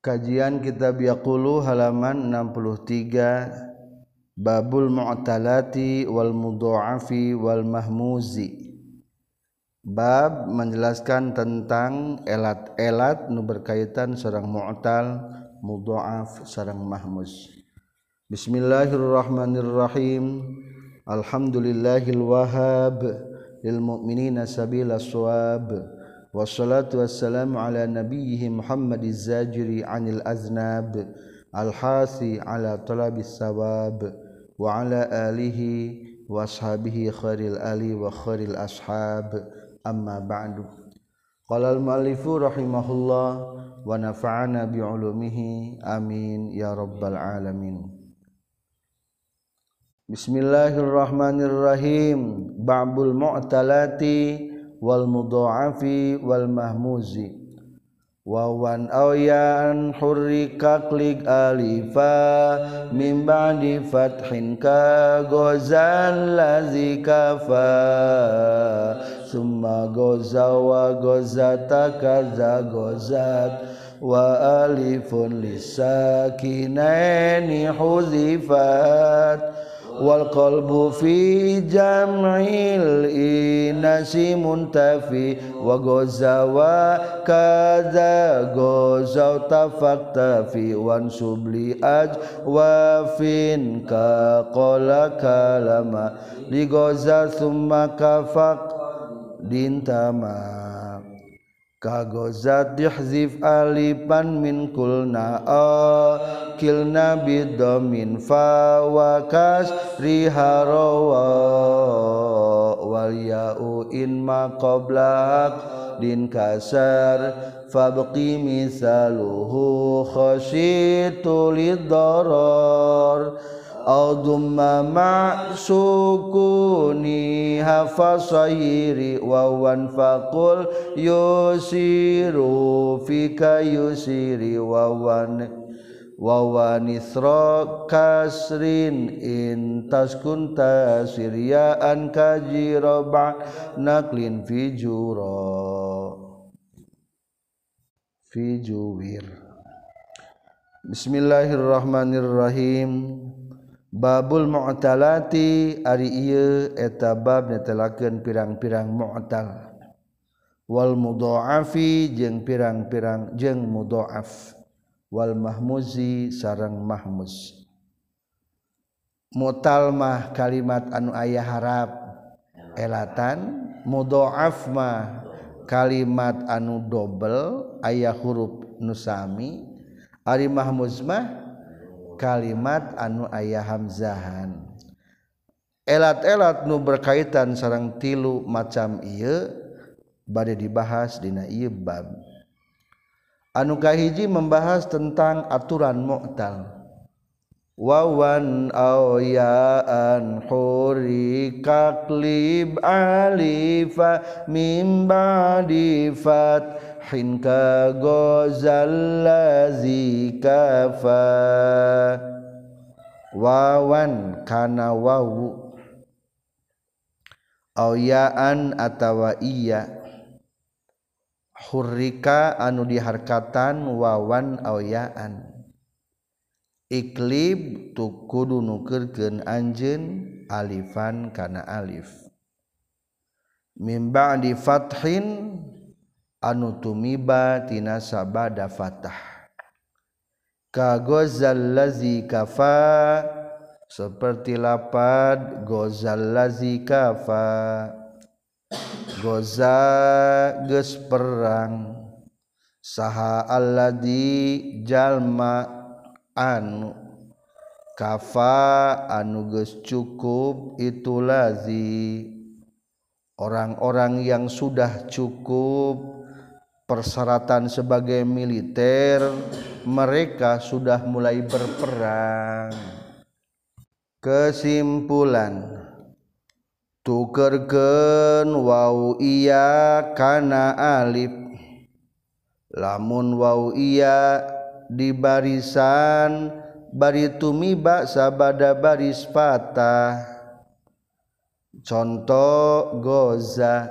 Kajian Kitab Yaqulu halaman 63 Babul Mu'talati wal Mudha'afi wal Mahmuzi Bab menjelaskan tentang elat-elat nu berkaitan sareng mu'tal, mudha'af sareng mahmuz. Bismillahirrahmanirrahim. Alhamdulillahil wahhab lil mu'minina sabila shawab. wassalatu wassalamu ala nabiyyihi Muhammad zajiri anil aznab al-hasi ala talabis sabab wa ala alihi wa ashabihi khairil ali wa khairil ashab. Amma ba'du. Qala al-muallifu rahimahullah wa nafa'ana bi'ulumihi amin ya rabbal alamin. Bismillahirrahmanirrahim. Ba'bul mu'talati wal mudha'afi wal mahmuzi wawan ayan hurrika klik alifa min ba'di fathin ka gozal lazi kafa summa goza wa gozata kaza gozat wa alifun lisakinaini huzifat wal qalbu fi jam'il inasi muntafi wa gozawa kadza gozaw tafaktafi wan subli aj wa fin ka qala kalama li goza summa kafak dintama. kagozat yuhzif alifan min kulna kilna bidomin fa wa kas riharawa wal ya'u in ma qablak din kasar fabqi misaluhu khashitu lidarar Al-Dhumma ma'asukuni hafasairi wa wanfaqul yusiru fika yusiri wa wanisra kasrin in taskun tasir ya anka naklin fi juro fi juwir Bismillahirrahmanirrahim. Babul mu'talati ari ieu eta bab netelakeun pirang-pirang mu'tal. Wal mudha'afi jeung pirang-pirang jeung mudha'af. Wal mahmuzi sareng mahmuz. Mu'tal mah kalimat anu aya harap. Elatan mudha'af mah kalimat anu dobel aya huruf nusami ari mahmuz mah kalimat anu ayah Hamzahan. Elat-elat nu berkaitan sarang tilu macam iya badai dibahas dina ieu bab. Anu kahiji membahas tentang aturan mu'tal. Wawan aw ya'an huri kaklib alifa mim ba'di fat difat hinka gozallazi kafa. Wawan kana wawu. Awyaan atawa iya. Hurrika anu diharkatan wawan awyaan iklib tu kudu nukeurkeun anjeun alifan kana alif. Mim ba'di fathin anu tumiba tina sabada fatah. Ka gozal lazi kafa seperti lapad gozal lazi kafa. Goza geus perang saha alladzi jalma anu. Kafa anu geus cukup itu lazi. Orang-orang yang sudah cukup persyaratan sebagai militer mereka sudah mulai berperang. Kesimpulan tukerken wow iya kana alif. Lamun wow iya di barisan bari tumiba sabada baris patah. Contoh goza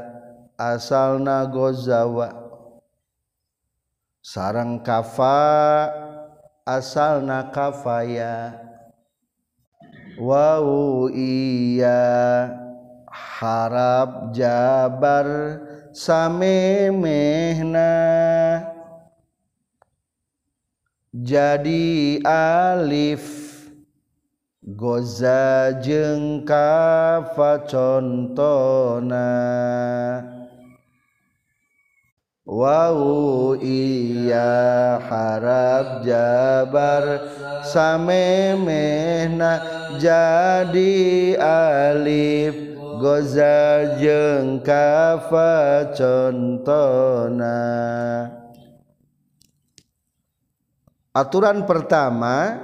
asalna gozawa sarang kafa asal kafaya Wow iya harap jabar samemehna. Jadi alif goza jeung kafa contona Wow iya harap jabar samemehna jadi alif. Goza jeung kafa contona. Aturan pertama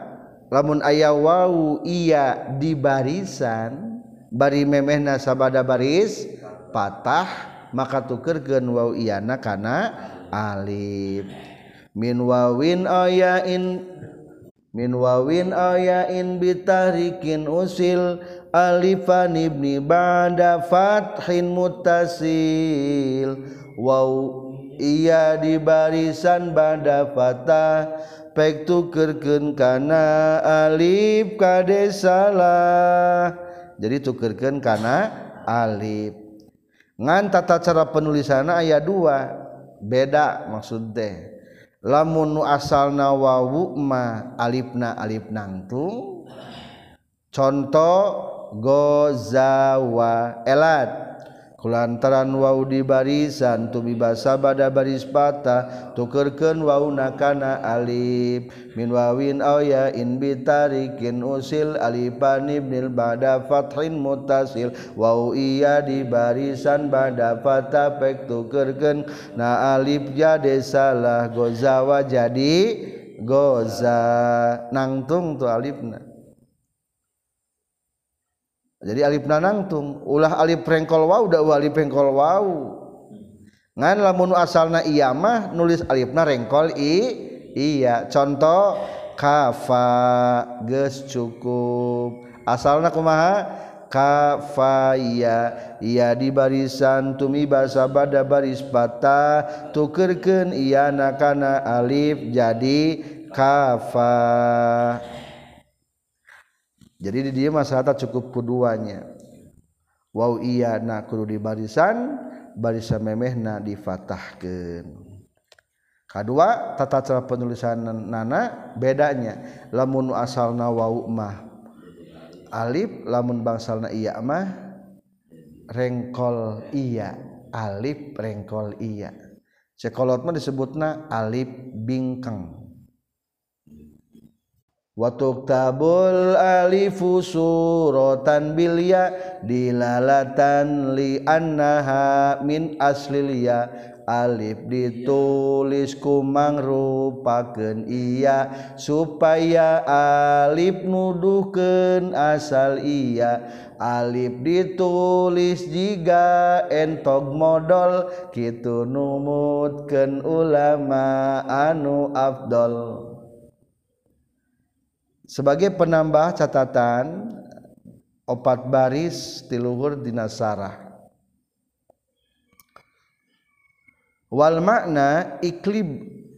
lamun aya wau iya di barisan bari memehna sabada baris patah maka tukerkeun wau iyana kana alif. Min wawin ayain min wawin ayain bitarikin usil alifan ibni ba'da fathin mutasil waw iya di barisan ba'da fatah pek tukerkeun kana alif kade salah. Jadi tukerkeun kana alif ngan tata cara penulisan ayat dua. Beda maksud teh. Lamun nu asalna wawu ma alifna alif nangtung contoh gozawa elat. Lantaran wa di barisan tumi basa bada baris patah tukerken wakana Alif. Min wawin ya in bitarikin usil Alipanibnil bada Fahin mutasil. Wow iya di barisan bada Fa pe tukerken na Alif jade salah gozawa jadi goza. Nangtung tuh Alifna jadi alif nanangtung ulah alif prengkol wau da alif prengkol wau. Ngan lamun asalna iya mah nulis alifna rengkol i iya. Contoh kafa geus cukup. Asalna kumaha? Kafaya ia di barisan tumi basa bada baris patah tukerkeun iya nakana alif jadi kafa. Jadi di dia masalah cukup keduanya. Wow iya nak kudu di barisan barisan memehna difatahkan kedua tata cara penulisan nana bedanya lamun asalna wau mah alif lamun bangsalna iya mah rengkol iya alif rengkol iya. Sekolot mah disebutna alif bingkeng Watuktabul alifu suratan bilya dilalatan li annaha min aslil ya. Alif ditulis ku mangrupakeun iya supaya alif nuduhkeun asal iya. Alif ditulis jiga entog modal kitu numutkeun ulama anu afdol sebagai penambah catatan opat baris tiluhur dinasarah wal makna iklib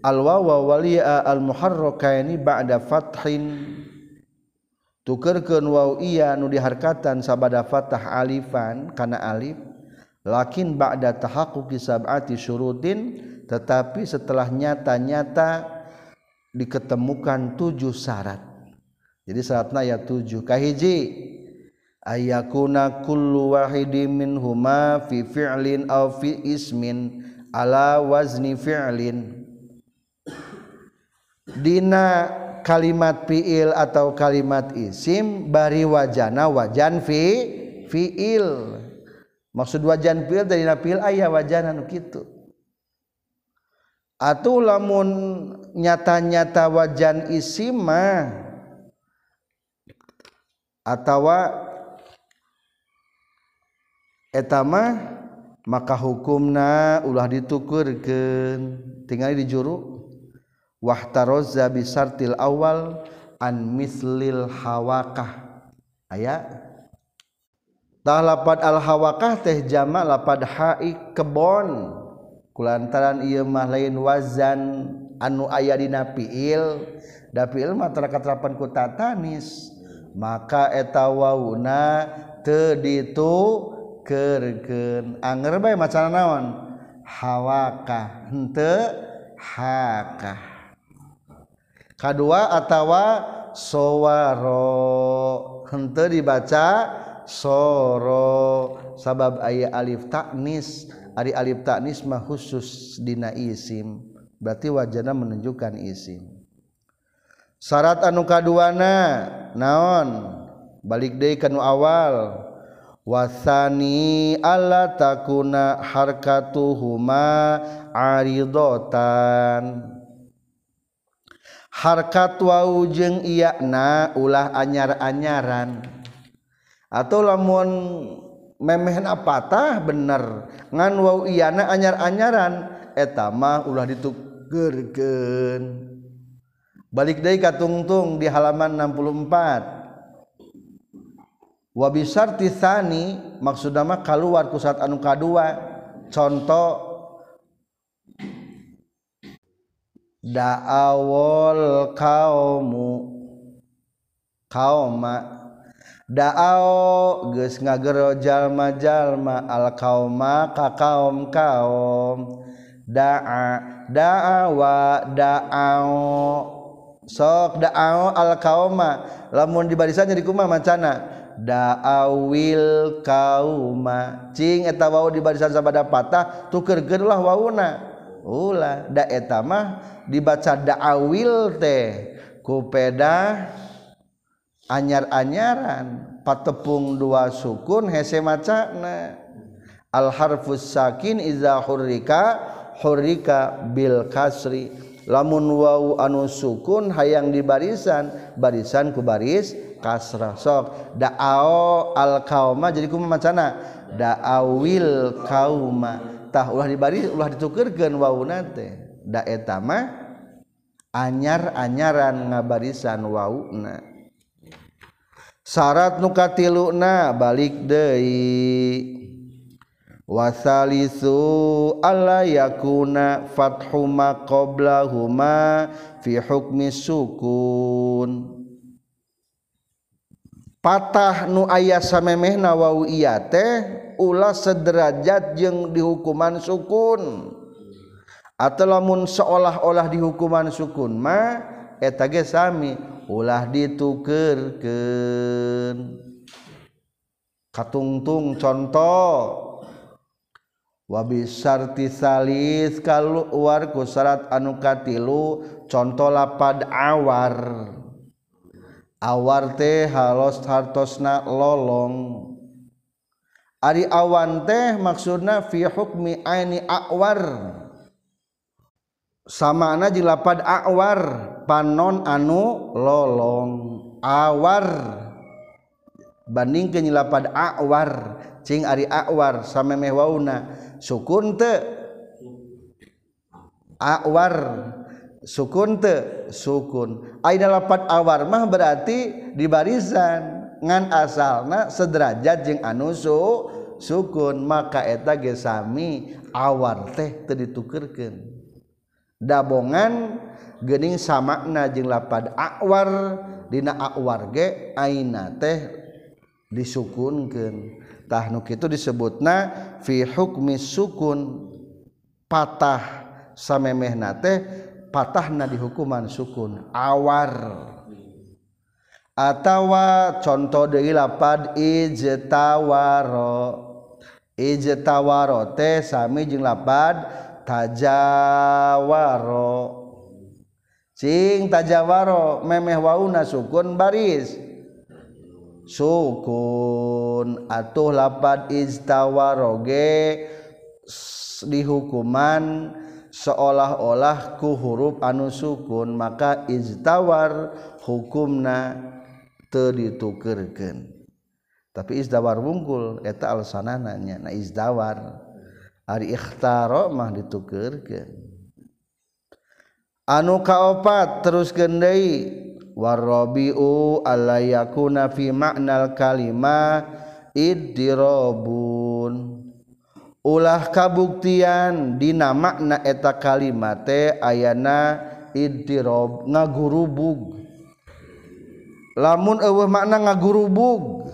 al wawa waliya al muharrakaini ba'da fathin. Tukerkeun waw iya nu diharkatan sabada fathah alifan kana alif lakin ba'da tahaqquqi sab'ati syurutin tetapi setelah nyata-nyata diketemukan tujuh syarat jadi saatna ayat 7 kahiji ayakuna kullu wahidi min huma fi fi'lin aw fi ismin ala wazni fi'lin. Dina kalimat fi'il atau kalimat isim bari wajana wajan fi fi'il. Maksud wajan fi'il dari fi'il ayah wajana nu kitu. Atuh lamun nyata-nyata wajan isim mah atawa etama maka hukumna ulah ditukurkan tinggal di juru wahtarozza bisartil awal an mislil hawakah. Aya tah lapad al hawakah teh jama lapad hai kebon. Kulantaran ieu mah lain wazan anu aya dina fiil da fiil mah terakat rapan ku tatanis. maka eta wauna teu ditukeurkeun anger bae maca naon? Hawaka henteu haka kadua atawa sowaro. Henteu dibaca soro. Sabab aya alif taknis ari alif taknis mah khusus dina isim. Berarti wajana menunjukkan isim. syarat anu kaduana naon? Balik de kanu awal. Wasani Allah takuna harkatuhuma aridotan. Harkat wau jeung iyana ulah anyar-anyaran. Atau lamun memehen apatah bener. Ngan wau iyana anyar-anyaran etama ulah ditugerkeun balik dari katungtung di halaman 64 wabisar tisani maksud nama keluar kusat anu kadua. Contoh da'awol kaumu kauma da'aw geus ngagero jalma-jalma al kauma ka kaum kaum. Da'a da'awa da'aw. sok da'au al kauma. Lamun di barisan jadi kumaha macana da'awil kauma. Cing eta wau di barisan sabada patah tukeurkeun lah wauna ulah da eta mah dibaca da'awil teh. Ku peda anyar-anyaran. Patepung dua sukun hese macana. Al harfus sakin iza hurrika hurrika bil kasri. lamun wau anu sukun hayang di barisan barisan ku baris kasrah. Sok da'ao al kauma jadi kumaha macana? Da'awil kauma. Tah ulah di baris ulah ditukeurkeun wauna teh. Da eta mah anyar-anyaran ngabarisan wauna. Syarat nu katiluna balik deui. wasalisu alla yakuna fathuma qablahuma fi hukmi sukun. Patah nu aya samemehna wau iya teh ulah sederajat jeung di hukuman sukun. Atau lamun seolah-olah di hukuman sukun ma eta ge sami ulah ditukerkeun. Katungtung contoh. wabisarti salis kalau war ku syarat anu katilu contoh lapad awar. Awar teh halos hartosna lolong. Ari awan teh maksudna fi hukmi aini awar. Sama ana jilapad awar panon anu lolong. Awar. Banding ke nyilapad awar cing ari awar same mehwauna sukun te. Awar. Sukun te. Sukun. Aina lapat awar mah berarti di barisan. Ngan asalna sederajat jeung anu su sukun. Maka eta ge sami awar teh teu ditukerkeun. Dabongan gening samakna jeung lapad awar. Dina awar ge aina teh disukunkeun. tahnuk itu disebutna fi hukmi sukun patah samemehna teh patahna di hukuman sukun awar. Atawa contoh deui lapad ijtawaro. Ijtawaro teh sami jeung lapad tajawaro. Cing tajawaro memeh wauna sukun baris. sukun. Atuh lapad iztawaroge dihukuman seolah-olah ku huruf anu sukun maka iztawar hukumna teu ditukerkeun. Tapi izdawar wungkul eta alasanana na izdawar ari ikhtaro mah ditukerkeun. Anu kaopat terus gendai warrobiu alla yakuna fi maknal kalima iddirobun. Ulah kabuktian dina makna eta kalimate ayana iddirob ngagurubug. Lamun eueuh makna ngagurubug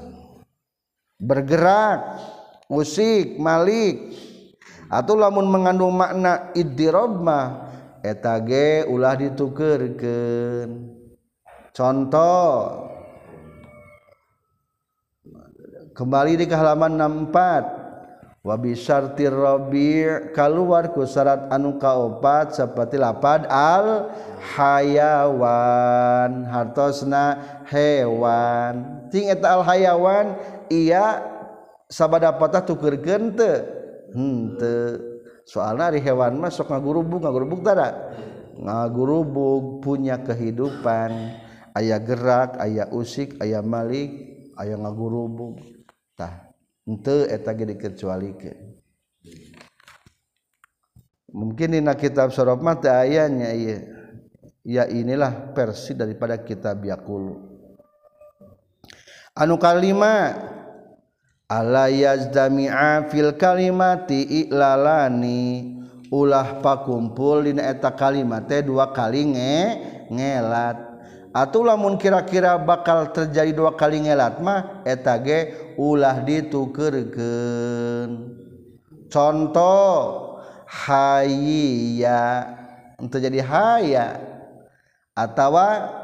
bergerak musik malik. Atau lamun mengandung makna iddirob mah eta ge ulah ditukeurkeun contoh. Kembali di halaman 64 wabi syarti rabi' kaluar ku syarat anu kaopat seperti lapad al hayawan. Hartosna hewan. Ting eta al hayawan iya sabada patah tuker gente. Hente. Soalnya hari hewan mah sok ngagurubuk ngagurubuk tara. Ngagurubuk punya kehidupan. ayaah gerak ayaah usik ayaah Malik ayaah ngagurubugtah ente eta dikecualikan mungkin dina kitab sorof mata ayahnya iya ya inilah versi daripada kitab Yakulu. Anu kalima ala yazdami'a fil kalimati i'lalani. Ulah pakumpul dina eta kalimat teh dua kali nge ngelat. Atuh lamun kira-kira bakal terjadi dua kali ngelat mah etage ulah ditukerkeun. Contoh hayya untuk jadi haya. Atau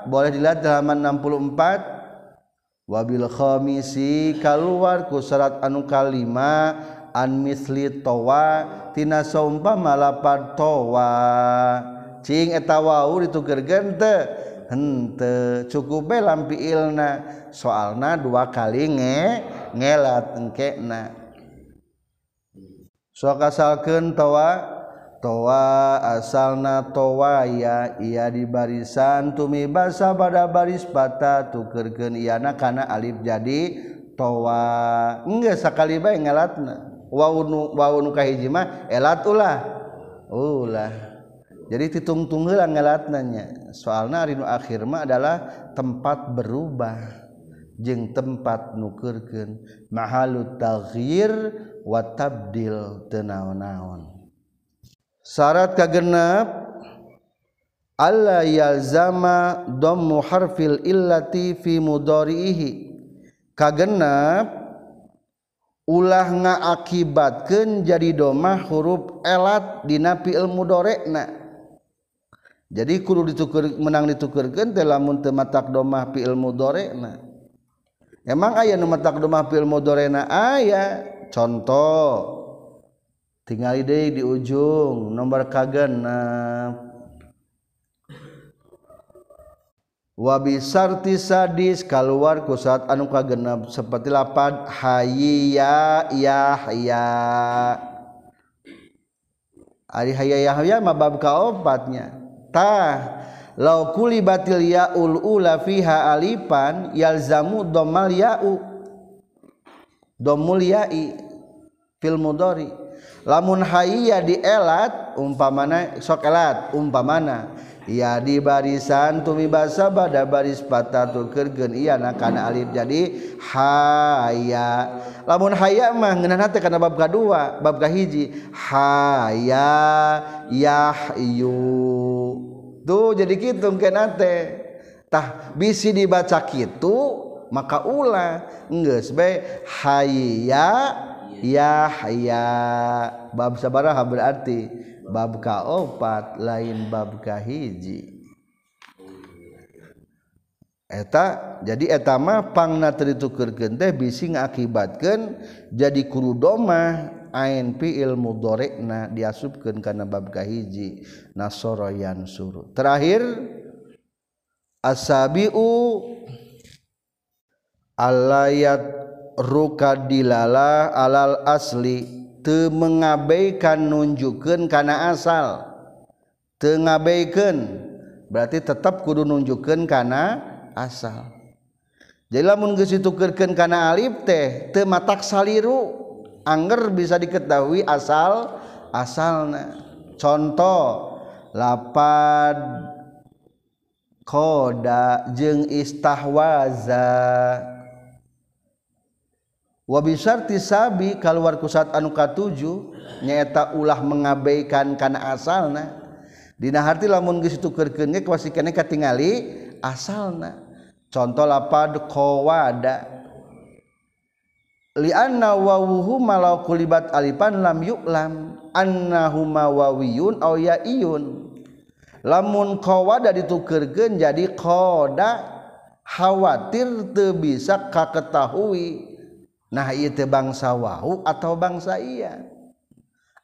boleh dilihat halaman 64 wabil khamisi keluar ku syarat anu kalima an misli towa tina saumpama lapar towa. Cing eta wau ditukerkeun teu hente cukup be lampi ilna soalna dua kali nge ngelat engkena sok asalkeun tawa towa asalna towaya ia di barisan. Tumi basa pada baris pata tukerkeun iana kana alif jadi towa enggak sakali bae ngelatna. Waunu waunu kahiji mah elat ulah. Ulah. jadi titung-tung heula ngalatnanya. Soalna ari nu akhir mah adalah tempat berubah. Jeung tempat nukerkeun. Mahalu taghyir wa tabdil teu naon-naon. Syarat kagenep alla yalzama dhammu harfil illati fi mudhari'ihi. Kagenep ulah ngaakibatkeun jadi domah huruf elat dina fi'il mudhari'na jadi kudu dituker menang ditukerkeun teh lamun teu matak domah fi ilmu dorena. Emang aya nu matak domah fi ilmu dorena? Aya. Contoh tinggal deui di ujung nomor kagenep Wabi sarti sadis keluar ku saat anu kagenep seperti lapad hayya yahya Ari hayya yahya mah bab kaopatnya tah law kuli batil yaul ula fiha alipan yalzamu domal ya'u. Domul ya'i fil mudori. Lamun hayya elat umpamana sok elat umpamana. Ya di barisan tumi basa pada baris patatu kergen iya kana alif. Jadi haya lamun haya mah ngeunana teh kana bab kadua bab kahiji haya yahyu tuh jadi gitu kenate tah bisi dibaca gitu maka ulah geus bae hayya ya hayya. Bab sabaraha berarti bab kaopat lain bab kahiji eta jadi eta mah pangna teu ditukeurkeun teh bisi ngakibatkeun jadi kudu domah. ain fiil mudhari'na diasupkeun kana bab kahiji nasara yansuru terakhir asabiu alayat rukadilala alal asli teu mengabaikan nunjukkeun kana asal. Teu ngabaikan berarti tetap kudu nunjukkeun kana asal. Jadi lamun geus ditukeurkeun kana alif teh teu matak saliru. Angger bisa diketahui asal asalna. Contoh lapad koda jeng istahwaza. Wabisar tisabi keluar kusat anu katuju nyata ulah mengabaikan karena asalna. Dina harti lamun geus ditukeurkeun ge kuasi kene katingali asalna. Contoh lapad qawada li anna wawuhu malau kulibat alifan lam yu'lam. Annahuma wawiyun aw yaiyun. Lamun qawada ditukerkeun jadi qada khawatir teu bisa kaketahui. Nah ieu teh bangsa wahu atau bangsa iya?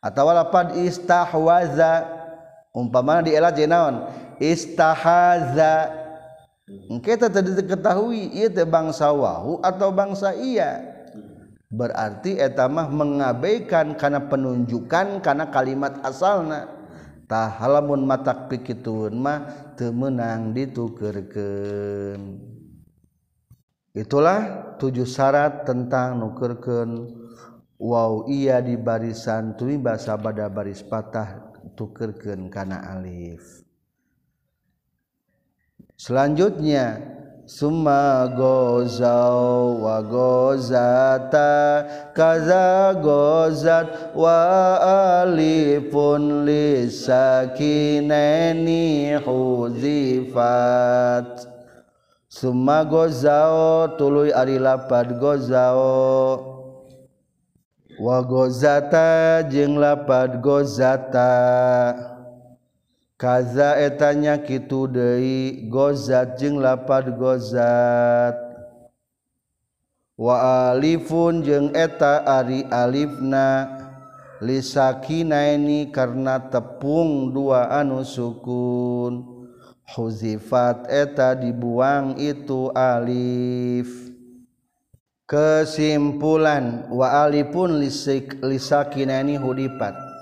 Atau lapad istahwaza. Umpama di elat jenaon istahaza. Kita tadi diketahui ieu teh bangsa wahu atau bangsa iya berarti etamah mengabaikan karena penunjukan karena kalimat asalna. Tah halamun matak pikitun mah teu meunang ditukerkeun. Itulah tujuh syarat tentang nukerken Wow ia di barisan tumi bahasa pada baris patah tukerken karena alif. Selanjutnya Summa gozau wa gozata kaza gozat wa alifun lisakineni huzifat. Summa gozao tuluy ari lapad gozao wa gozata jeung lapad gozata. Kaza etanya kitu deui gozat jeung lapad gozat. Wa alifun jeung eta ari alifna lisakinaini karena tepung dua anu sukun. Huzifat eta dibuang itu alif. Kesimpulan waalipun lisik lisakinani hudipat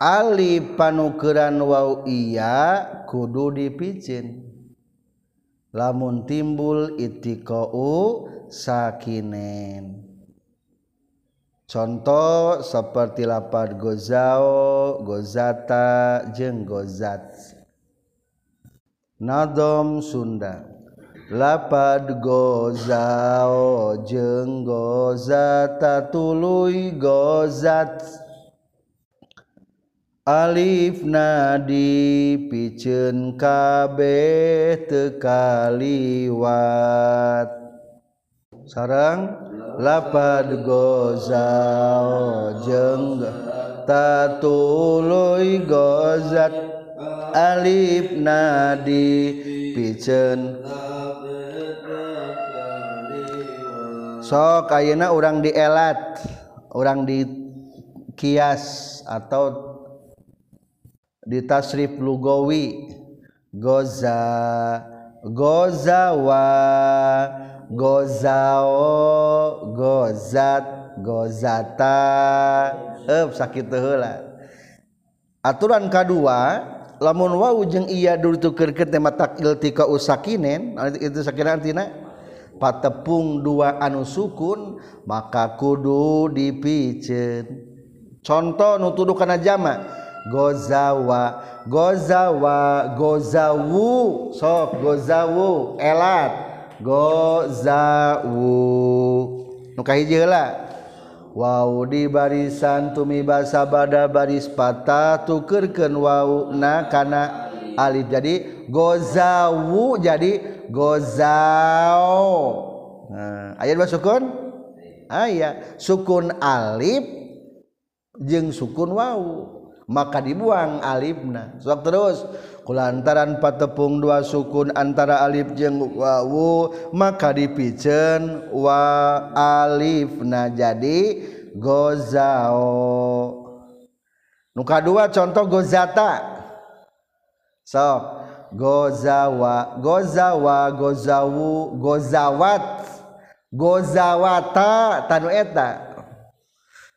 alif panukeran wau iya kudu dipicin lamun timbul itiqau sakinen. Contoh seperti lapad gozao gozata jeung gozat. Nadom Sunda. Lapad gozao jeung gozata tuluy gozat Alif nadi piceun kabeh teu kaliwat. Sareng lapad gozao jeung tatuluy gozat. Alif nadi piceun sok ayeuna urang dielat urang dikias atau di tasrif lugawi. Goza gozawa. Gozao gozat gozata. Eh sakit heula aturan kedua lamun wau jeung iya dutukeurkeun teh mata iltika usakinen itu sakira artina patepung dua anu sukun maka kudu dipiceun contoh nu tuduh kana jama gozawa. Gozawa. Gozawu. Sok gozawu. Elat. Gozawu. Nuka hiji heula. Wow di barisan tumi basa bada baris patah tukerken wow na kana alif. Jadi gozawu jadi gozao. Nah, ayat bahasa sukun? Ah, ayat sukun alif jeng sukun wau. maka dibuang alibna sok terus. Kulantaran patepung dua sukun antara alif jeung wawu maka dipiceun wa alifna jadi gozao. Nu kadua contoh gozata. Sok. Gozawa gozawa gozawu gozawat. Gozawata tanu eta.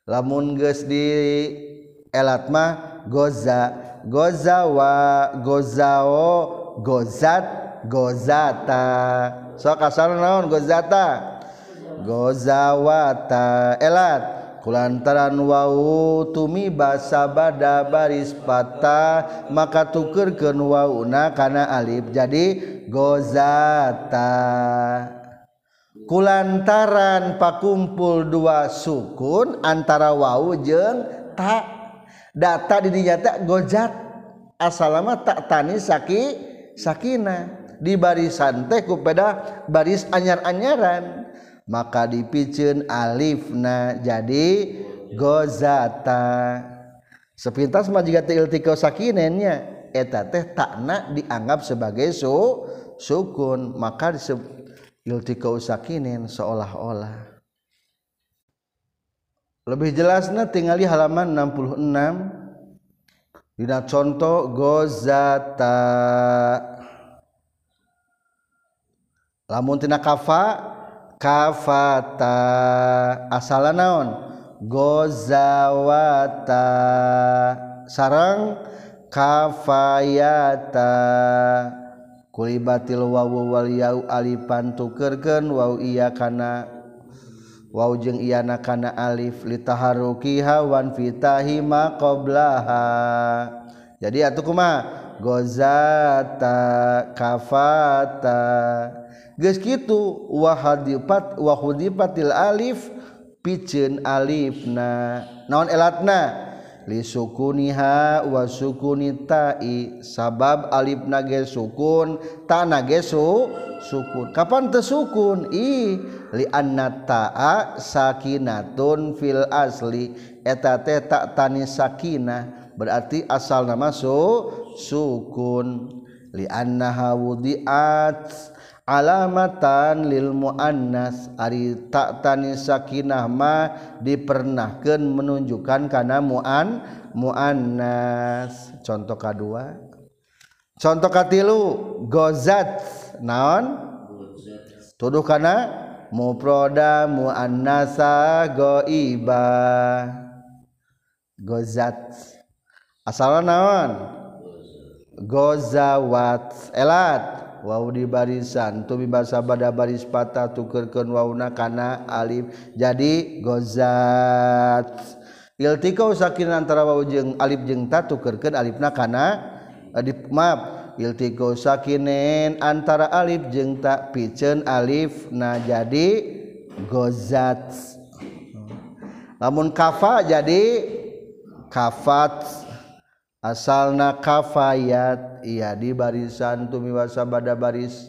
Lamun geus di elatma goza. Gozawa gozao gozat gozata. So kasar naon gozata? Gozawata. Elat kulantaran wau tumi basa bada baris patah maka tukerkeun wauna kana alif jadi gozata. Kulantaran pakumpul dua sukun antara wau jeung ta. Data dinyata gojat. Asalama tak tani Saki Sakinah di baris santai kupeda baris anyar-anyaran. Maka dipicen Alifna jadi gozata. Sepintas majiga iltiko sakinennya eta teh takna dianggap sebagai su sukun. Maka disebut iltiko sakinin seolah-olah lebih jelasnya tinggali halaman 66 dina contoh gozata. Lamun tina kafa kafata. Asala naon? Gozawata. Sarang kafayata. Kulibatil wawu wal yau alipan tukerkeun wau iya kana Wow jeung iana kana Alif litaharukiha wan fitahi ma qoblaha jadi atuhkuma gozata kafata. Geus kitu wahadipat wahudipatil alif piceun alifna. Naon elatna? lisukuniha wa sukuni ta'i. Sabab alif nage sukun ta nage su sukun. Kapan tesukun i li anna ta'a sakinatun fil asli. Eta teh tak tani sakinah berarti asal nama su sukun. Li annaha wudi'at. Alamatan lil muannas ari tak tani sakinah ma dipernahkan menunjukkan karena muan muannas. Contoh kedua contoh katilu gozat. Naon? Tuduh kana muproda muannasa goiba. Gozat. Asal naon? Gozawat. Elat Wow di barisan tuh bahasa bada baris patah tukerkeun wauna kana Alif. Jadi gozat. Iltika sakin antara wa jeng Alif jeng ta tukerkeun Alif kana eh, Adip maaf. Iltika sakinen antara Alif jeng ta picen Alif na jadi gozat. Namun kafa jadi kafat. Asalna kafayat iya di barisan tumiwasa bada baris.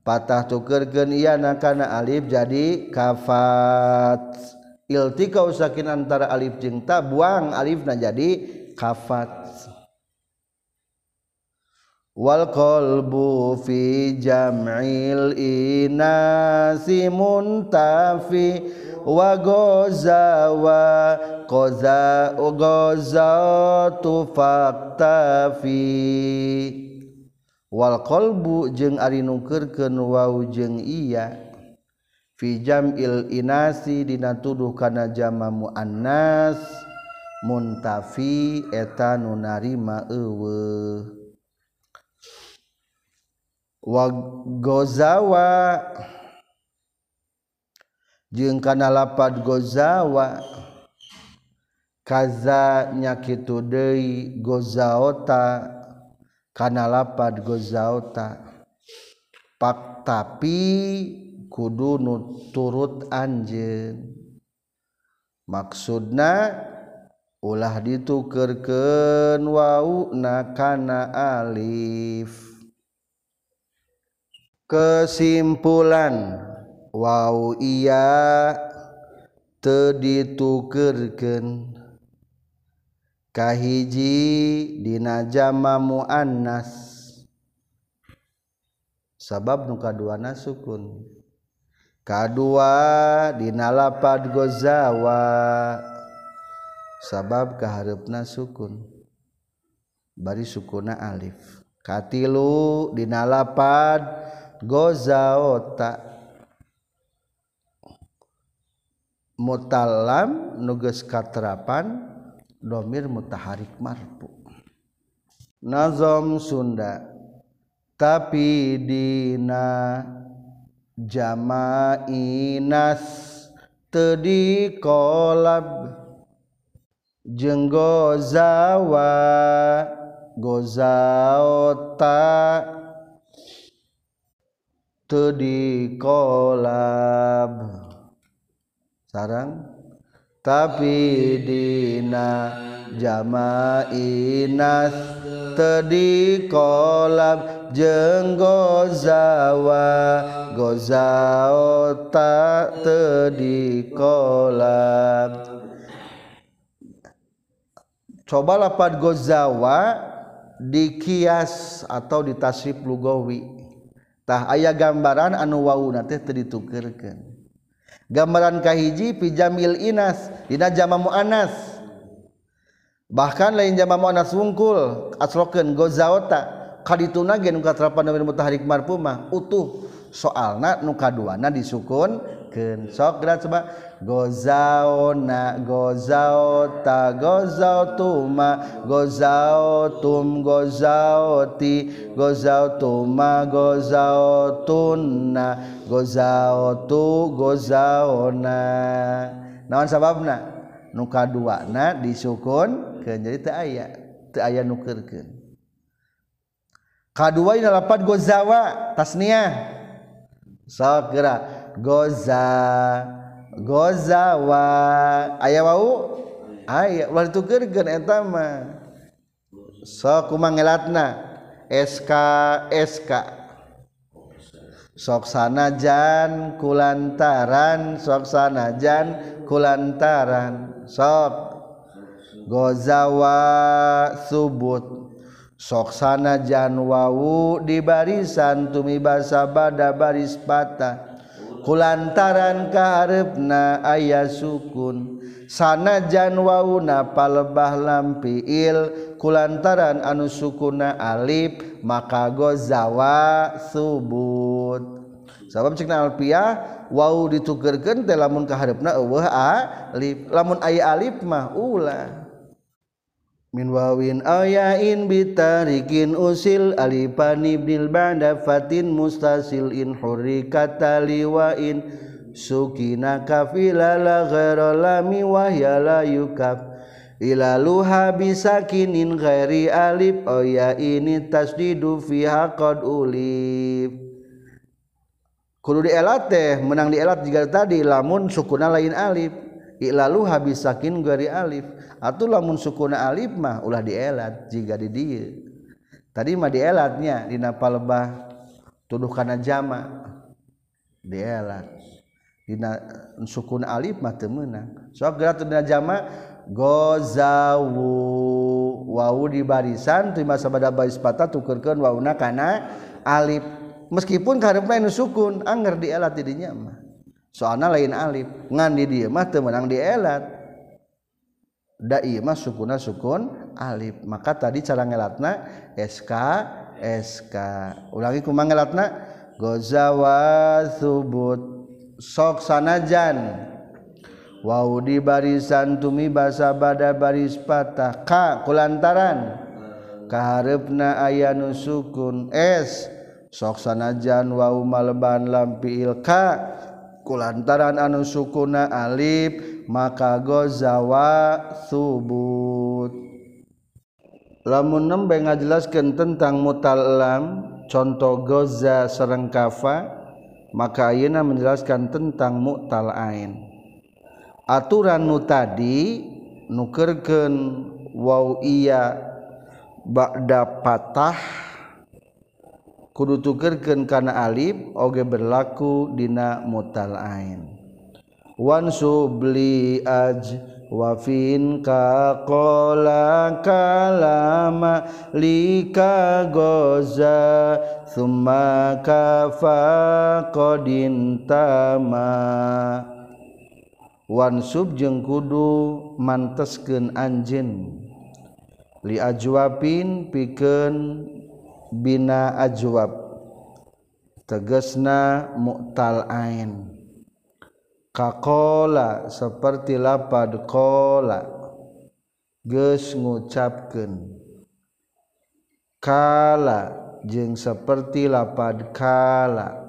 Patah tukerkeun iya nakana alif jadi kafat. Iltika usakin antara alif jeung ta buang alifna jadi kafat. Wal qalbu fi jam'il inasi muntafi wagoza wa koza goza tu faktafi wal qalbu jeung ari nukeurkeun wau jeung iya. Fi jam'il inasi dina tuduh kana jama muannas muntafi eta nu narima eueuh. Wa gozawa jeung kana lapad gozawa. Kaza nyakitu deui gozaota. Kana lapad gozaota. Pak tapi kudu nu turut anjeun. Maksudna ulah ditukerkeun wau na kana alif. Kesimpulan Wow iya te ditukerken kahiji dinajama muannas. Sabab nu kaduana sukun kadua dina lapad gozawa. Sabab kaharepna sukun bari sukuna alif. Katilu dina lapad gozaota. Mutalam nuges katerapan domir mutaharik marfu nazom Sunda tapi dina jamainas tedi kolab. Jeung gozawa gozaota tedi kolab sarang. Tapi dina jamainas tadi kolab jeng gozawa. Gozao tak tadi kolab coba lapat gozawa dikias atau ditasrif lugawi. Tah ayah gambaran anu wau nanti tadi tukerkan gambaran kahiji pijamil inas dina jama muannas bahkan lain jama muannas wungkul aslokeun gozaota kadituna ge nu mutaharik marpumah utuh. Soalna nu kaduana disukun leken sokrat coba. Gozao na gozao ta gozao tuma. Gozao tum gozao ti. Gozao tuma gozao tunna. Gozao tu gozao na. Naon sababna? Nuka dua na disukun ke jadi teu aya teu aya nukerkeun. Kadua ini lapat gozawa tasniah. Sakira so, goza. Gozawa aya wau? Aya ulah ditukeurkeun eta mah. Sok kumaha ngelatna? SK SK sok sanajan kulantaran sok sanajan kulantaran. Sok. Gozawa subut. Sok sanajan wau di barisan tumi basa bada baris patah. kulantaran karepna ayah sukun. Sanajan wauna palebah lampiil kulantaran anu sukuna alif maka gozawa subut. Sabab cekna Alpiah wau ditukerkeun teh lamun kaharepna eueuh alif lamun aya alif mah ulah. Min wawin ayain bitarikin usil alifani bil banda fatin mustasil in hurrikata liwain. Sukina kafila la ghaira lami wahya la yukaf. Ilaluha bisakinin ghairi alif oya ini tasdidu fiha qad ulif. Kudu dielat teh menang dielat juga tadi lamun sukuna lain alif lalu habisakin gari Alif. Atau lamun sukuna Alif mah ulah dielat jika di dia tadi mah dielatnya di palebah tuduh karena jama. Dielat. Di sukuna Alif mah temenang soal gerak dina jama gozawu. Wau di barisan terima sabada baris patah tukerkan wauna karena Alif. Meskipun karena sukun anger dielat didinya mah. soalnya lain alif. Ngan di dia mah menang dielat dai mah sukuna sukun alif. Maka tadi cara ngelatna sk sk ulangi kumang ngelatna? Gozawa subut sok sanajan. Wow di barisan tumi basa bada baris patah ka kulantaran. Kaharepna aya nu sukun es sok sanajan wau maleban lampi ilka. kulantaran anu sukuna Alif maka gozawa subut. Lamun nembe ngajelaskeun tentang mutalam contoh goza sareng kafa maka ayeuna menjelaskan tentang mutal ain. Aturan nu tadi nukerkeun waw iya ba'da patah kudu tukerkeun kana alif oge berlaku dina mutal ain. Wan subli aj wa fin ka qala kalama lika goza thumma kafa qadin tama. Wan sub jeung kudu manteskeun anjeun. Li ajwapin pikeun bina ajwab tegesna mu'tal ain. Kakola seperti lapad kola geus ngucapkeun. Kala jeung seperti lapad kala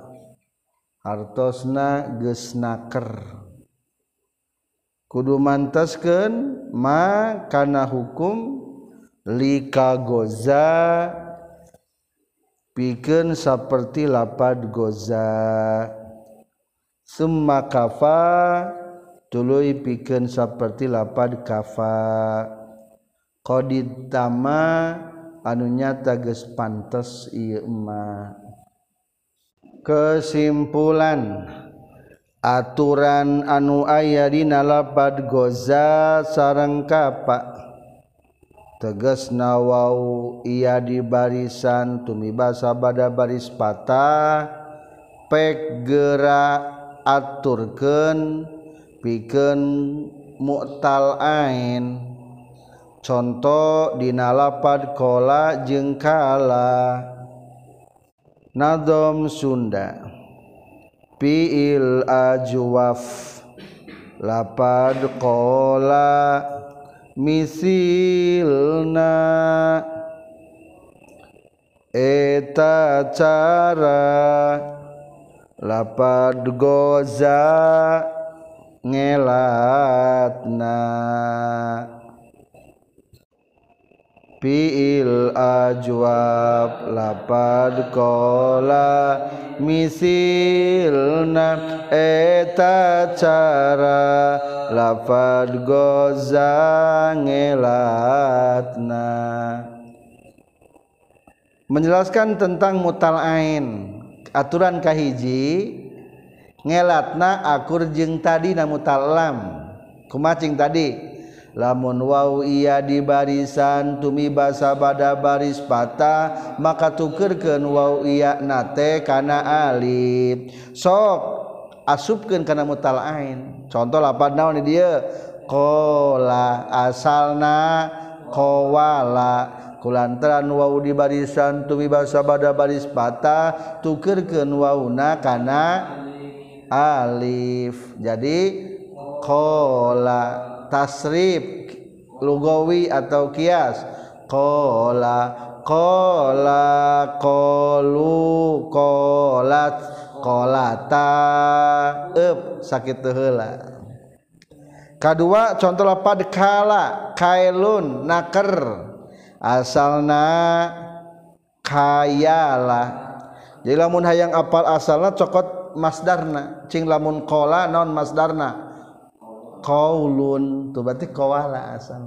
hartosna geus naker. Kudu mantaskeun ma kana hukum lika goza bikin seperti lapad goza. Summa kafa tuluy bikin seperti lapad kafa. Qadid tama anu nyata geus pantes ieu emma kesimpulan aturan anu aya dina lapad goza sareng kapa teges nawau ia di barisan tumi basa bada baris patah pek gerak aturken piken mutal ain. Contoh dinalapad kola jengkala nadom Sunda piil ajwaf lapad kola. Misilna eta cara lapad goza ngelatna. Fiil ajwab lapad kola misilna eta cara lafad goza ngelatna. Menjelaskan tentang mutalain aturan kahiji ngelatna akur jeng tadi na mutalam kumacing tadi lamun wau iya di barisan tumi basa bada baris patah maka tukerkeun wau iya nate kana alif. Sok asupkan karena mutalain contoh apa naon di dia? Kola asalna kowala. Kulantaran wau di barisan tumi basa pada baris patah tukerkeun wauna kana alif. Jadi kola tasrif lugawi atau kias. Kola kola kolu kolat. kolata up sakit tuhula kedua contoh lapad kala kailun naker. Asalna kayala. Jadi lamun hayang apal asalna cokot masdarna. Cing lamun kola non masdarna? Kaulun. Tuh berarti kawala asal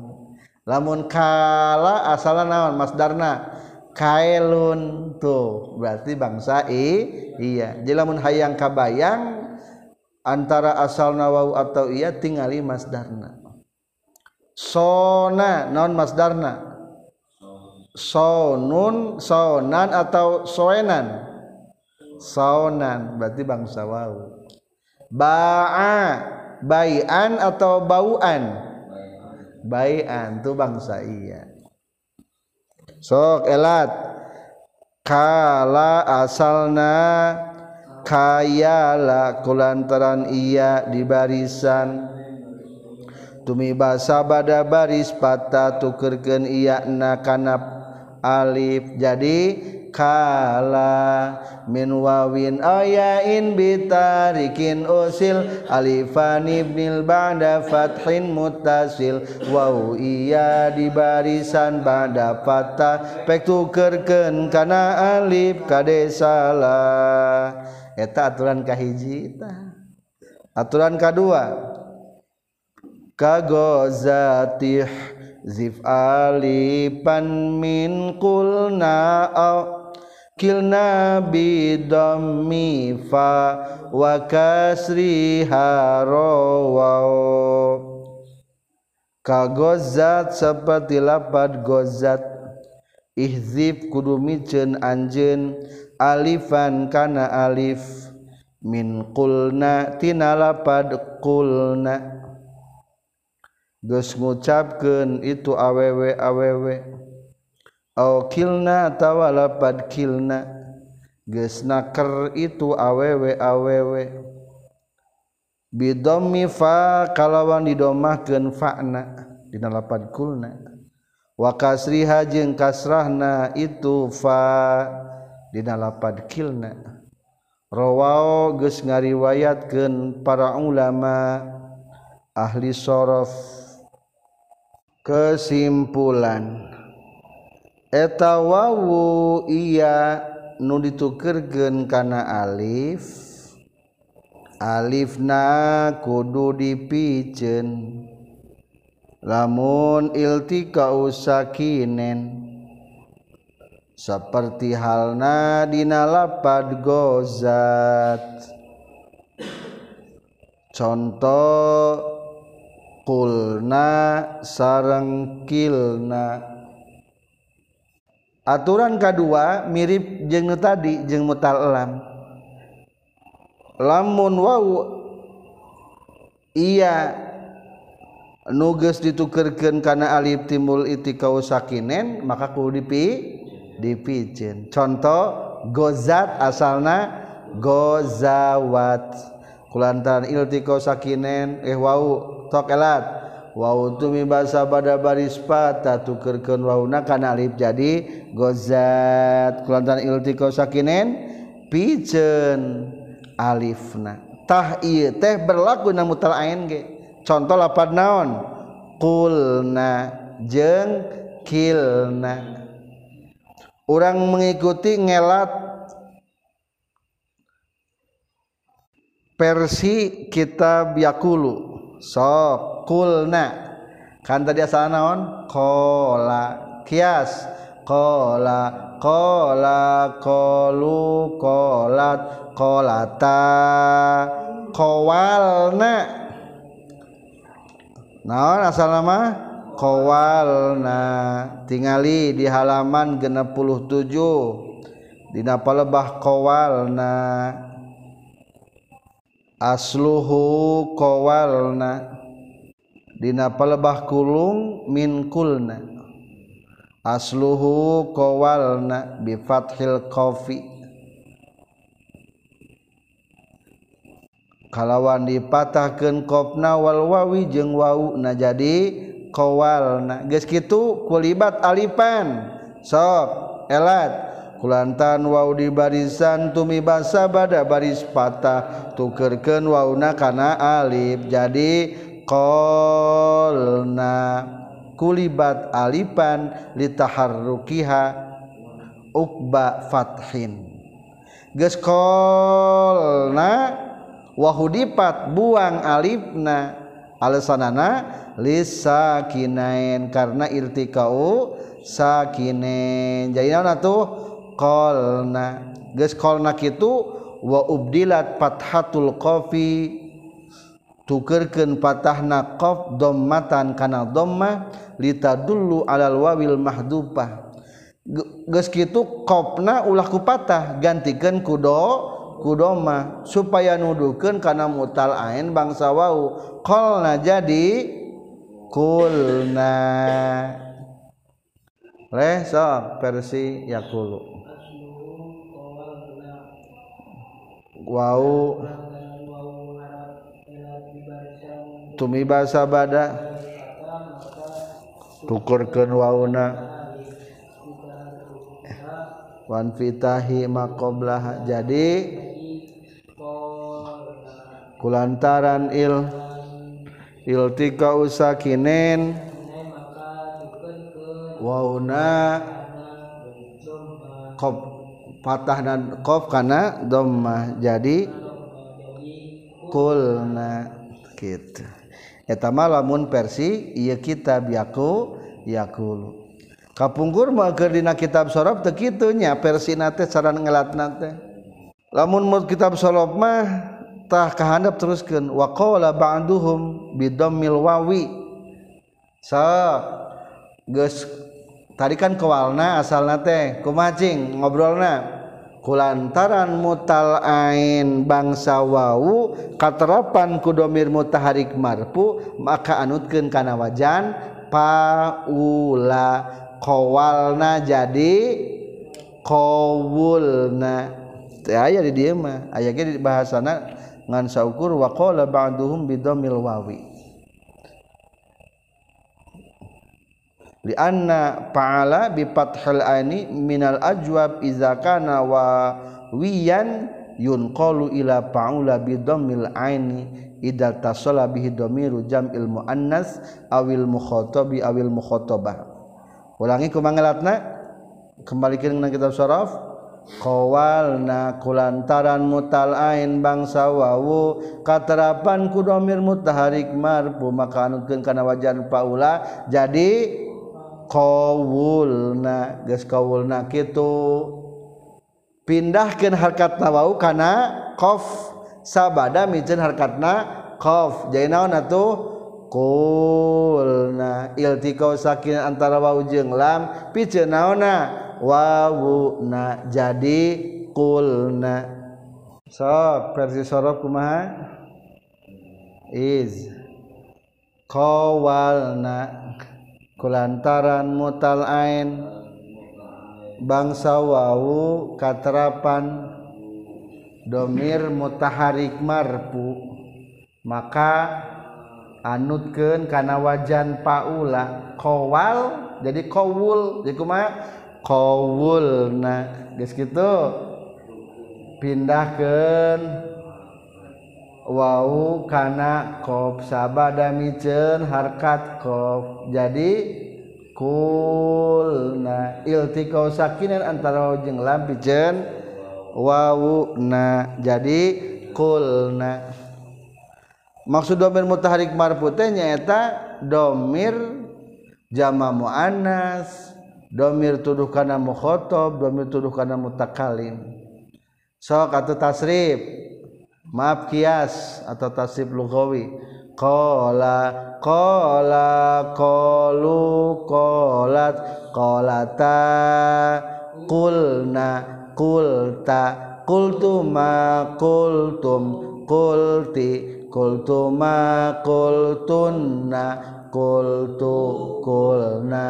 lamun kala asalna naon masdarna? Kailun tuh berarti bangsa i iya. Jadi lamun hayang kabayang antara asal nawau atau iya tingali Mas Darna. Sona non Mas Darna? Sonun sonan atau soenan? Sonan berarti bangsa wau. Ba'a bayan atau bauan? Bayan tu bangsa iya sok elat. Kala asalna kayala kulantaran iya di barisan. Tumi basa bada baris patah tukerken iya na kanap alif. Jadi kala min wawin ayain bitarikin usil alifan ibnil ba'da fathin mutasil waw iya di barisan ba'da fatah pek tukerken kana alif kade salah. Eta aturan kahiji aturan kedua kagozatih zif alipan min kulna au kilna bidammi fa wa kasriha rawau kagozat seperti lapad gozat. Ihzib kudu miceun anjeun alifan kana alif. Min qulna tina lapad qulna geus ngucapkeun itu awewe awewe kilnatawalapad kilna. Gesnaker itu awewe awewe. Bidomi fa kalawan didomahkeun fa'na dina lapad kulna. Wa kasriha jeung kasrahna itu fa dina lapad kilna. Rawao geus ngariwayatkeun para ulama ahli sorof kesimpulan. Eta wawu iya nu ditukirgen kana alif. Alif na kudu dipicen lamun iltika usakinen. Seperti halna dina lapad gozat. Contoh kulna sarang kilna aturan kedua mirip jeng tadi jeng mutal lamun wau iya nuges ditukerkan karena alif timbul iti kau sakinen maka ku dipi dipicin contoh gozat asalna gozawat. Kulantaran ilti kau sakinen eh wau tokelat Wow tumi basa pada baris patah tukerkeun wauna kana alif jadi gozat. Kulantan iltiko sakinen piceun alifna. Tah ieu teh berlaku na mutal ain ge. Contoh lapad naon? Kulna jeung kilna. Orang mengikuti ngelat versi kitab yakulu. Sok qulna. Kan tadi asal naon? Kola kias. Kola qala. Kolu qalat kolata kowalna naon asal nama? Kowalna tingali di halaman 67 dina palebah kowalna asluhu qawalna dina palebah kulung min kulna. Asluhu qawalna bi fathil qafi kalawan dipatahkeun qafna wal wawi jeung wau na jadi qawalna geus kitu kulibat alifan sok elat. Kulantan wau di barisan tumi basa bada baris patah tukerkeun wauna kana alif. Jadi qolna kulibat alifan litaharrukiha ukba fathin. Geus qolna wahudipat buang alifna alasanana lisakinain karena irtikau sakinain jadi naon atuh qolna. Geus qolna kitu wa ubdilat fathatul qafi tukerkeun patahna qaf dhammatan kana dhamma litadullu alal wawil mahdubah geus kitu qafna ulah ku patah gantikeun ku do ku dhamma supaya nuduhkeun kana mutal ain bangsa wau. Qolna jadi kulna. Leh so versi yakulu. Wow tumi basa bada. Tukurkeun wauna. Wan fitahi maqoblah jadi kulantaran il iltika usakinen wauna qob patah dan qaf kana dhammah. Jadi kulna gitu etama lamun versi ia kitab yaku yakulu kapungkur mager dina kitab sorof teu kitu nya versi nate saran ngelatna teh. Lamun mun kitab sorof mah tah kahandap teruskeun wa qala ba'duhum bi wawi. Sa geus tarikan kewalna asalna teh kumacing ngobrolna. kulantaran mutal ain bangsa wau katerapan kudomir mutaharik marpu maka anutkeun kana wajan paula qawalna jadi qawulna teh aya di dieu mah aya ge di bahasana ngan saukur wa qala ba'duhum bidomil wawi. li anna fa'ala bi fathil aini minal ajwab iza kana wa wiyan yunqalu ila fa'ula bi dhammil aini idza tasala bihi dhamiru jam'il muannas awil mukhatabi awil mukhatabah. Ulangi kumangelatna kembalikan nang kitab syaraf qawalna kulantaran mutal ain bangsa wawu katerapan ku dhamir mutaharik marfu maka anutkeun kana wajan paula jadi qawulna geus qawulna kitu. Pindahkeun harkatna wau kana qaf. Sabada mijeun harkatna qaf. Jadi naon atuh? Qulna iltiqau sakin antara wau jeung lam pikeun naonna wawuna. Jadi kulna. So versi sorof kumaha? Is qawalna kulantaran mutalain bangsa wau katerapan domir mutaharik marpu. Maka anutkeun kana wajan paula kowal jadi kowul. Jadi kumaha? Kowul nah geus kitu? Pindahkeun wau kana qaf sabada miceun harkat qaf jadi kulna iltiqau sakinan antara jeung lam wau na. Jadi kulna. Maksud domir mutaharik marfu teh nyaeta domir jama muannas domir tuduh kana mukhotob domir tuduh kana mutakalim sok atau tasrif. Maaf kias atau tasrif lugawi qala qala qalu qalat qalata qulna qulta qultuma qultum qulti qultuma qultunna qultu qulna.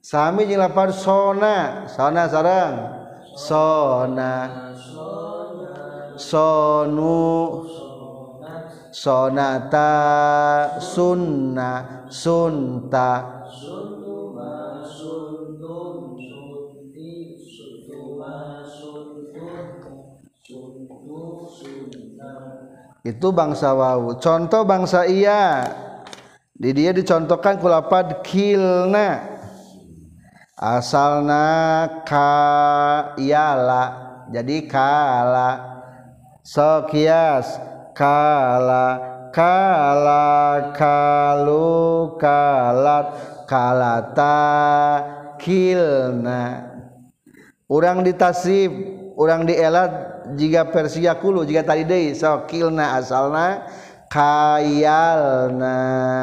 Sami jeung lapar sona. Sona sarang sona sonu. Sonata. Sunna. Sunta. Itu bangsa wau. Contoh bangsa iya di dia dicontohkan kulapad kilna. Asalna kayala jadi kala sokias kala kala kalu kalat kalata kilna. Orang ditasrif orang dielat jika Persia kulu jika tadi deh so kilna asalna kayalna.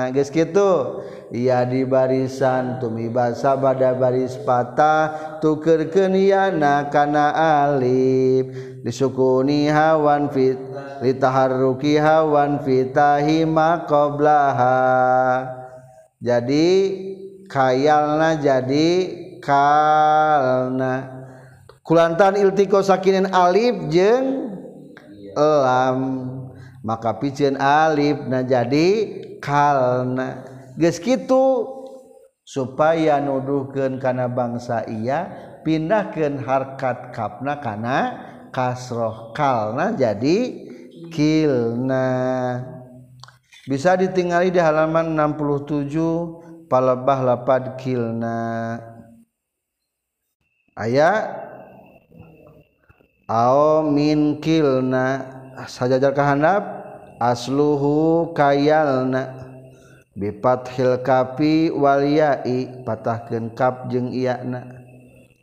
Geus kitu? Ya di barisan tumibasa bada baris patah tukeurkeun yana kana alif. disukuni hawan fit litaharruki hawan fitahi ma qablaha jadi kayalna jadi kalna kulantan iltiko sakinin alif jeng lam maka piceun alif nah jadi kalna geus kitu? Supaya nuduhkeun kana bangsa iya pindahkeun harkat kapna kana kasroh kalna jadi kilna. Bisa ditinggali di halaman 67 palebah lapad kilna. Ayat au min kilna. Sajajar kahandap asluhu kayalna. Bipat Hkapi Walyai patahken kap jeng iyana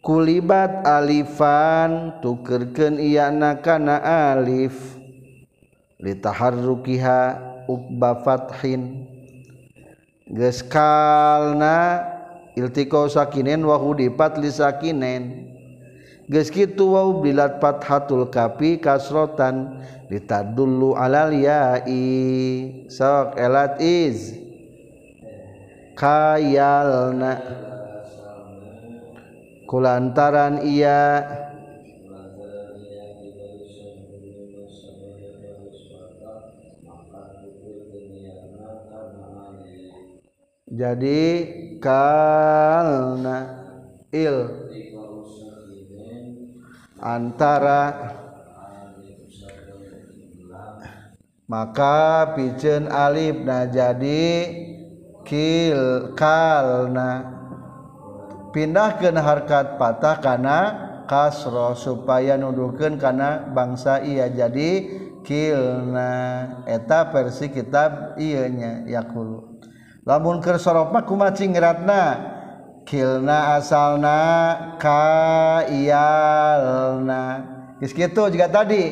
kulibat Alifan tukerken iyana kana Alif. Litaharrukiha Ubafathin geskalna iltiko sakinen wahu dipat lisakinen. Geskitu wa bilat fathatul kapi kasrotan ditadullu alal ya'i. Sok elat iz. Kayalna kulantaran ia jadi kalna il. Antara maka pijen alif. Nah jadi kil kalna pindahkan harkat patah karena kasro supaya nuduhkan karena bangsa ia jadi kilna. Eta versi kitab ianya yakulu lamun keur sorofna kumaci ngeratna? Kilna asalna kaiyalna. Geus kitu juga tadi.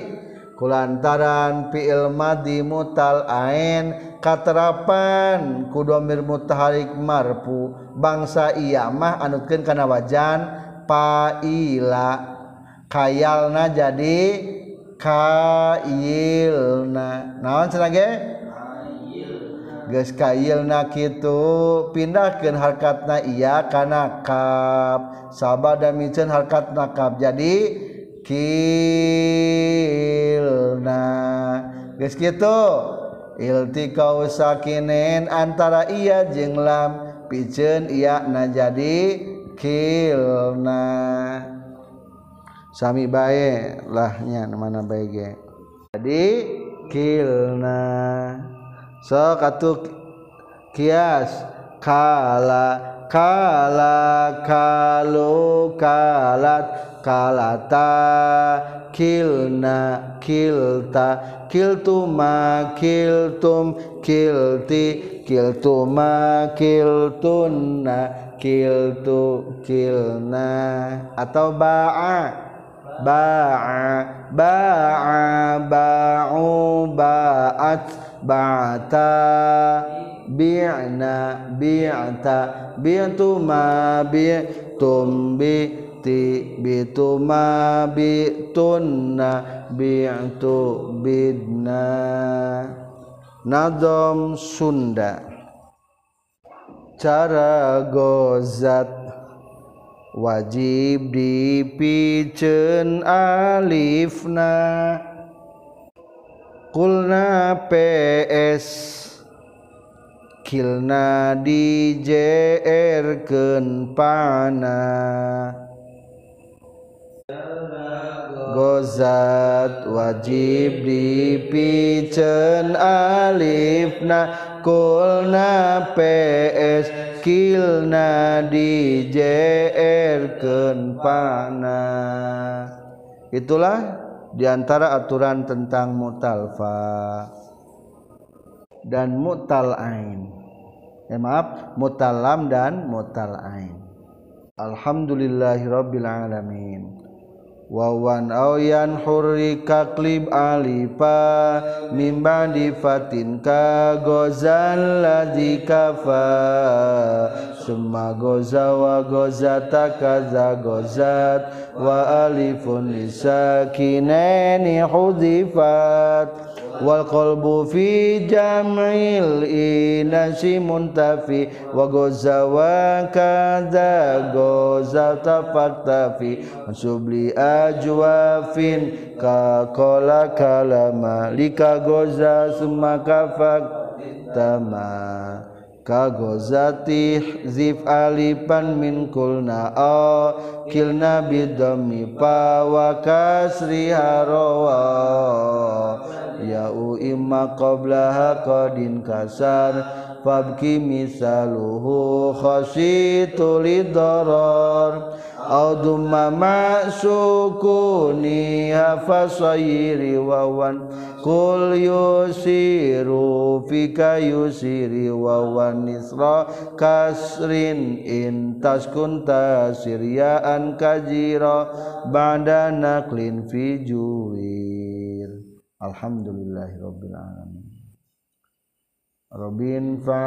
Kulantaran fi'il madi mutal ain. katerapan kudomir mutaharik marpu. Bangsa iya mah anutkeun kana wajan paila. Kayalna jadi kailna. Naon cenah ge? Geus kailna kitu. Pindahkeun harkatna iya kana kap sabada miceun harkatna kap jadi kilna geus kitu. iltikau sakinen antara ia jenglam pijen ia na jadi kilna. Sami bae lahnya mana bae jadi kilna. So katu kias kala kala kalu kalat kalata kilna kilta kiltuma kiltum kilti kiltuma kiltunna kiltu kilna. Atau ba'a? Ba'a. Ba'a ba'u ba'at ba'ata. Bi'na bi'ta bi'tuma bi'tum bi'ti bi'tuma bi'tunna bi'tu bidna Nadom Sunda. Cara gozat wajib dipicen alifna. Kulna PS kilna dijerkeun pana. Gozat wajib dipicen alifna kulna PS kilna dijerkeun pana. Itulah di antara aturan tentang mutalfa dan mutal ain ya maaf mutalam dan mutal ain alhamdulillahirabbil alamin. Wawan ayan hurrika klib alifa mimba di fatin ka gozal ladzi kafa. Summa goza wa gozata kaza gozat wa alifun lisakinaini hudifat wal qalbu fi jam'il inasi muntafi wa goza wa kadza goza tafaktafi subli ajwafin ka qala kalama lika goza summa kafak tama kagozati zif alifan min kulna a kilna bidami pa wa kasri ya u imma qablaha qadin kasar fabki misaluhu khasitu lidarar. Au dumma ma'sukuni hafasayiri wawan kul yusiru fika yusiri wawan nisra kasrin in taskun tasiryaan kajira ba'da naklin fi juwir alhamdulillahirabbil alamin Robin fa